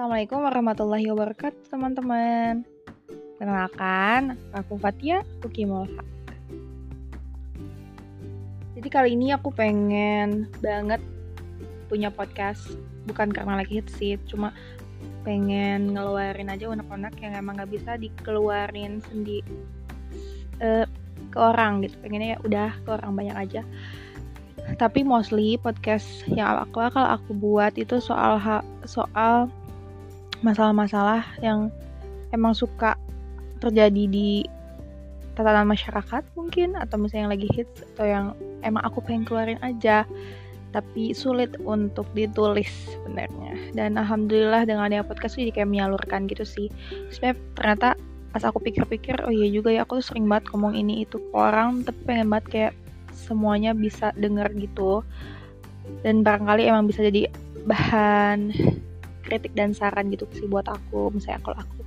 Assalamualaikum warahmatullahi wabarakatuh teman-teman. Perkenalkan, aku Fatia Ukimolha Jadi kali ini aku pengen banget punya podcast. Bukan karena lagi hits sih, cuma pengen ngeluarin aja unek-unek yang emang gak bisa dikeluarin sendiri uh, ke orang gitu. Pengennya ya udah ke orang banyak aja. Tapi mostly podcast yang aku bakal aku buat itu soal soal masalah-masalah yang emang suka terjadi di tatanan masyarakat mungkin atau misalnya yang lagi hits atau yang emang aku pengen keluarin aja tapi sulit untuk ditulis sebenarnya. Dan alhamdulillah dengan adanya podcast jadi kayak menyalurkan gitu sih. Sebenarnya ternyata pas aku pikir-pikir oh iya juga ya aku tuh sering banget ngomong ini itu ke orang tapi pengen banget kayak semuanya bisa denger gitu. Dan barangkali emang bisa jadi bahan kritik dan saran gitu sih buat aku. Misalnya kalau aku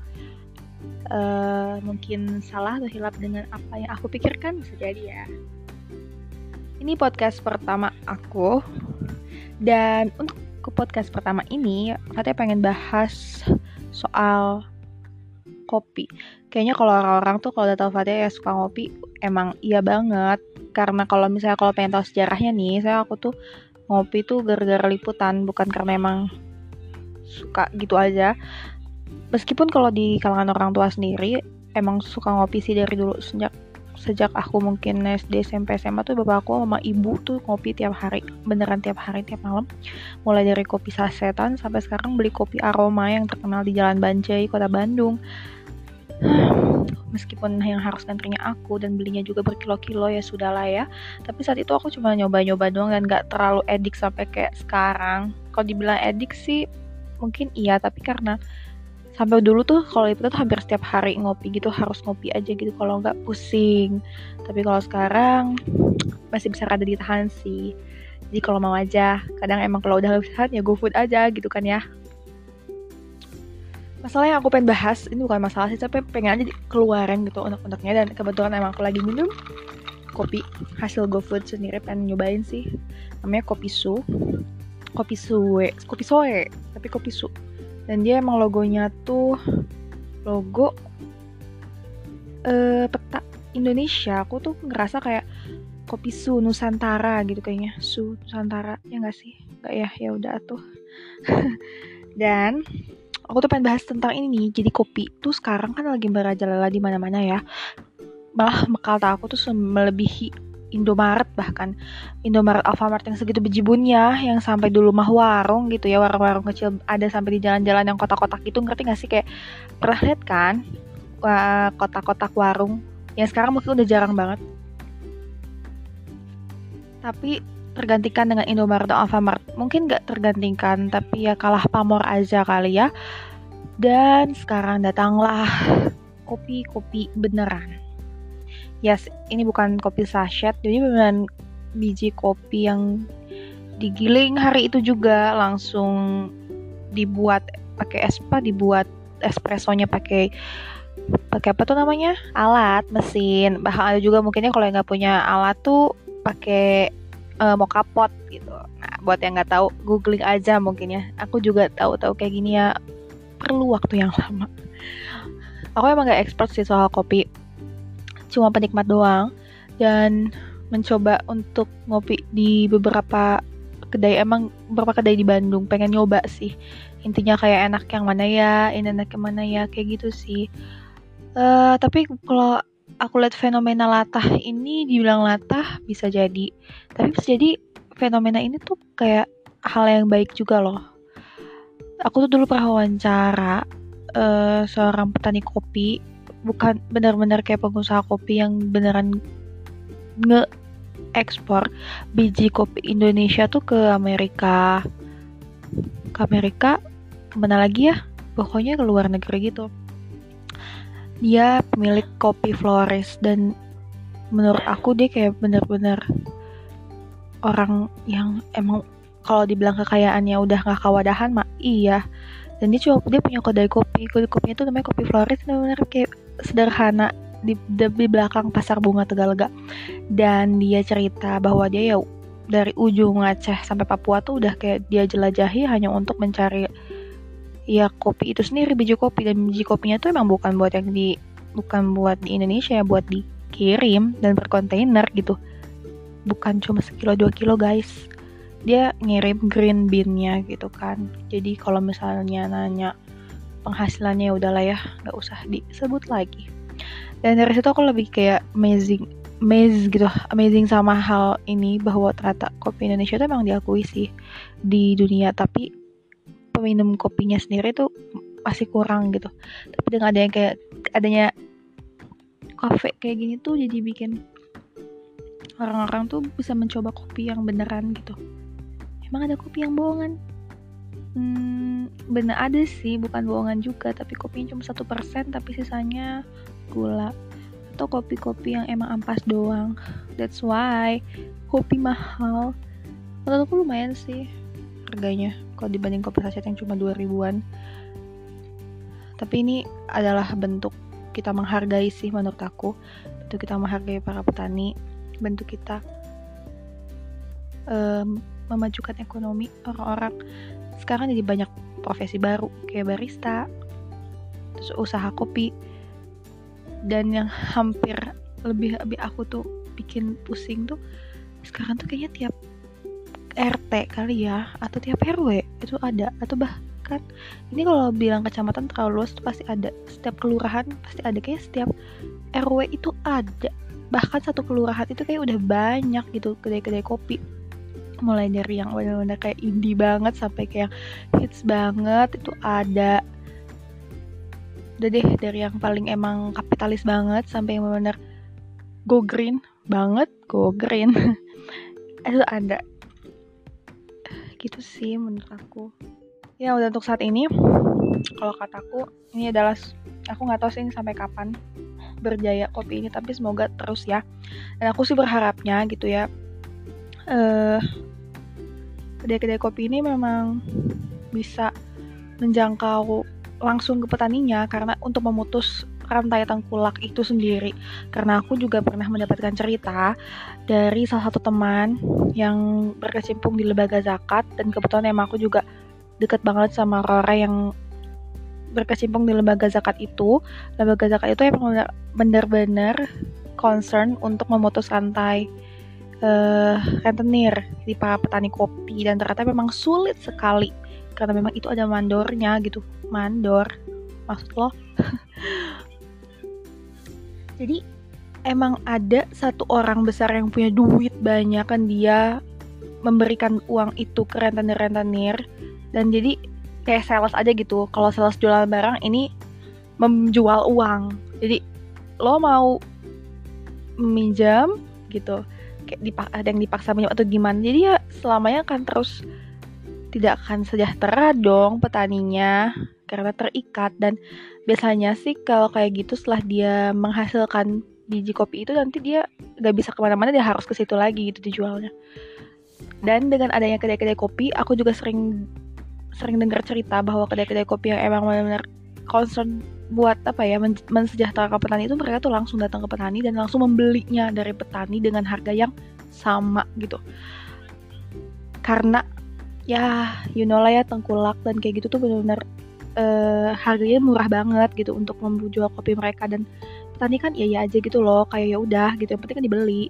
uh, mungkin salah atau hilap dengan apa yang aku pikirkan bisa jadi ya. Ini podcast pertama aku. Dan untuk ke podcast pertama ini katanya pengen bahas soal kopi. Kayaknya kalau orang-orang tuh kalau udah tahu Fatih ya suka ngopi emang iya banget. Karena kalau misalnya kalau pengen tahu sejarahnya nih saya aku tuh ngopi tuh gara-gara liputan bukan karena emang suka gitu aja. Meskipun kalau di kalangan orang tua sendiri emang suka ngopi sih dari dulu. Sejak sejak aku mungkin SD SMP SMA tuh bapak aku sama ibu tuh ngopi tiap hari. Beneran tiap hari tiap malam. Mulai dari kopi sasetan sampai sekarang beli kopi aroma yang terkenal di Jalan Banjai Kota Bandung. Meskipun yang harus ngantrinya aku dan belinya juga berkilo-kilo ya sudahlah ya. Tapi saat itu aku cuma nyoba-nyoba doang dan gak terlalu edik sampai kayak sekarang. Kalau dibilang edik sih mungkin iya tapi karena sampai dulu tuh kalau itu tuh hampir setiap hari ngopi gitu harus ngopi aja gitu. Kalau nggak pusing. Tapi kalau sekarang masih bisa ada ditahan sih. Jadi kalau mau aja kadang emang kalau udah bisa ya go food aja gitu kan ya. Masalah yang aku pengen bahas ini bukan masalah sih tapi pengen aja keluarin gitu unek-uneknya. Dan kebetulan emang aku lagi minum kopi hasil GoFood sendiri pengen nyobain sih. Namanya kopi su kopi suwe kopi soe tapi kopi su. Dan dia emang logonya tuh logo uh, peta Indonesia. Aku tuh ngerasa kayak kopi su Nusantara gitu kayaknya. Su Nusantara ya nggak sih? Nggak ya? Ya udah tuh. Dan aku tuh pengen bahas tentang ini nih. Jadi kopi tuh sekarang kan lagi merajalela di mana-mana ya. Malah mekal aku tuh melebihi Indomaret bahkan. Indomaret Alfamart yang segitu bejibunnya yang sampai dulu mah warung gitu ya warung-warung kecil ada sampai di jalan-jalan yang kotak-kotak itu ngerti gak sih? Kayak pernah lihat kan kotak-kotak warung yang sekarang mungkin udah jarang banget. Tapi tergantikan dengan Indomaret atau Alfamart. Mungkin gak tergantikan tapi ya kalah pamor aja kali ya. Dan sekarang datanglah kopi-kopi beneran yes ini bukan kopi sachet. Jadi beneran biji kopi yang digiling hari itu juga langsung dibuat pakai espa dibuat espressonya pakai pakai apa tuh namanya? Alat mesin. Bahkan ada juga mungkinnya kalau yang nggak punya alat tuh pakai uh, mau kapot gitu. Nah buat yang nggak tahu googling aja mungkin ya. Aku juga tahu-tahu kayak gini ya. Perlu waktu yang lama. Aku emang gak expert sih soal kopi cuma penikmat doang. Dan mencoba untuk ngopi di beberapa kedai emang beberapa kedai di Bandung pengen nyoba sih. Intinya kayak enak yang mana ya ini enak yang mana ya kayak gitu sih. Uh, tapi kalau aku lihat fenomena latah ini dibilang latah bisa jadi. Tapi bisa jadi fenomena ini tuh kayak hal yang baik juga loh. Aku tuh dulu pernah wawancara uh, seorang petani kopi bukan benar-benar kayak pengusaha kopi yang beneran nge ekspor biji kopi Indonesia tuh ke Amerika. Ke Amerika ke mana lagi ya? Pokoknya ke luar negeri gitu. Dia pemilik kopi Flores dan menurut aku dia kayak bener-bener orang yang emang kalau dibilang kekayaannya udah gak kawadahan mah iya. Dan dia cuma dia punya kedai kopi kedai kopinya tuh namanya kopi Flores bener-bener kayak sederhana di, di belakang pasar bunga Tegalega dan dia cerita bahwa dia ya dari ujung Aceh sampai Papua tuh udah kayak dia jelajahi hanya untuk mencari ya kopi itu sendiri biji kopi. Dan biji kopinya tuh emang bukan buat yang di bukan buat di Indonesia ya buat dikirim dan berkontainer gitu. Bukan cuma sekilo dua kilo guys. Dia ngirim green beannya gitu kan. Jadi kalau misalnya nanya penghasilannya ya udahlah ya nggak usah disebut lagi. Dan dari situ aku lebih kayak amazing amazing gitu amazing sama hal ini bahwa ternyata kopi Indonesia itu emang diakui sih di dunia. Tapi peminum kopinya sendiri tuh masih kurang gitu. Tapi dengan ada yang kayak adanya kafe kayak gini tuh jadi bikin orang-orang tuh bisa mencoba kopi yang beneran gitu. Emang ada kopi yang bohongan hmm, bener ada sih bukan bohongan juga tapi kopinya cuma satu persen tapi sisanya gula. Atau kopi-kopi yang emang ampas doang. That's why kopi mahal. Menurut aku lumayan sih harganya kalau dibanding kopi saset yang cuma 2 ribuan. Tapi ini adalah bentuk kita menghargai sih menurut aku. Bentuk kita menghargai para petani bentuk kita um, memajukan ekonomi orang-orang sekarang jadi banyak profesi baru kayak barista terus usaha kopi. Dan yang hampir lebih lebih aku tuh bikin pusing tuh sekarang tuh kayaknya tiap RT kali ya atau tiap RW itu ada atau bahkan ini kalau bilang kecamatan terlalu luas tuh pasti ada setiap kelurahan pasti ada kayak setiap RW itu ada. Bahkan satu kelurahan itu kayak udah banyak gitu kedai-kedai kopi mulai dari yang benar-benar kayak indie banget sampai kayak hits banget itu ada. Udah deh dari yang paling emang kapitalis banget sampai yang benar-benar go green banget go green. Itu ada. Gitu sih menurut aku. Ya udah untuk saat ini kalau kataku ini adalah aku nggak tahu sih sampai kapan berjaya kopi ini tapi semoga terus ya. Dan aku sih berharapnya gitu ya eh kedai-kedai kopi ini memang bisa menjangkau langsung ke petaninya karena untuk memutus rantai tengkulak itu sendiri. Karena aku juga pernah mendapatkan cerita dari salah satu teman yang berkecimpung di lembaga zakat dan kebetulan emang aku juga deket banget sama orang yang berkecimpung di lembaga zakat itu. Lembaga zakat itu emang benar-benar concern untuk memutus rantai uh, rentenir di para petani kopi. Dan ternyata memang sulit sekali karena memang itu ada mandornya gitu. Mandor maksud lo? Jadi emang ada satu orang besar yang punya duit banyak kan dia memberikan uang itu ke rentenir-rentenir. Dan jadi kayak sales aja gitu. Kalau sales jualan barang ini menjual uang. Jadi lo mau meminjam gitu kayak dipak ada yang dipaksa minjem atau gimana. Jadi ya selamanya akan terus tidak akan sejahtera dong petaninya karena terikat. Dan biasanya sih kalau kayak gitu setelah dia menghasilkan biji kopi itu nanti dia gak bisa ke mana-mana dia harus ke situ lagi gitu dijualnya. Dan dengan adanya kedai-kedai kopi aku juga sering sering dengar cerita bahwa kedai-kedai kopi yang emang benar-benar concern buat apa ya men mensejahterakan petani itu mereka tuh langsung datang ke petani dan langsung membelinya dari petani dengan harga yang sama gitu. Karena ya you know lah ya tengkulak dan kayak gitu tuh benar-benar uh, harganya murah banget gitu untuk menjual kopi mereka. Dan petani kan iya ya aja gitu loh kayak ya udah gitu yang penting kan dibeli.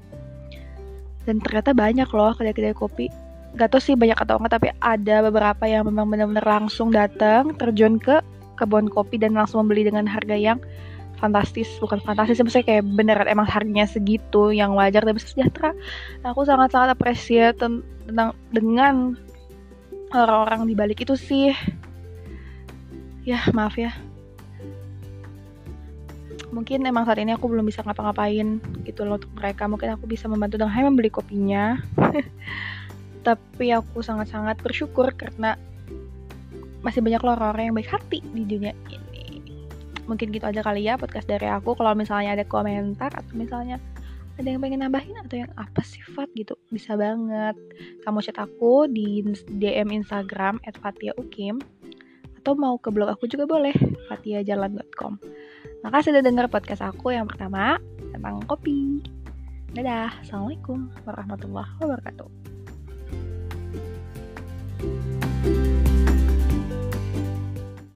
Dan ternyata banyak loh kedai-kedai kopi. Gak tau sih banyak atau enggak tapi ada beberapa yang memang benar-benar langsung datang terjun ke kebun kopi dan langsung membeli dengan harga yang fantastis. Bukan fantastis maksudnya kayak beneran emang harganya segitu yang wajar dan sejahtera. Aku sangat-sangat appreciate tentang dengan orang-orang di balik itu sih. Ya maaf ya. Mungkin emang saat ini aku belum bisa ngapa-ngapain gitu loh untuk mereka. Mungkin aku bisa membantu dengan hanya membeli kopinya. Tapi aku sangat-sangat bersyukur karena masih banyak loh orang-orang yang baik hati di dunia ini. Mungkin gitu aja kali ya podcast dari aku. Kalau misalnya ada komentar atau misalnya ada yang pengen nambahin atau yang apa sifat gitu bisa banget. Kamu chat aku di DM Instagram @fatiaukim atau mau ke blog aku juga boleh fatiajalan.com makasih udah denger podcast aku yang pertama tentang kopi. Dadah assalamualaikum warahmatullahi wabarakatuh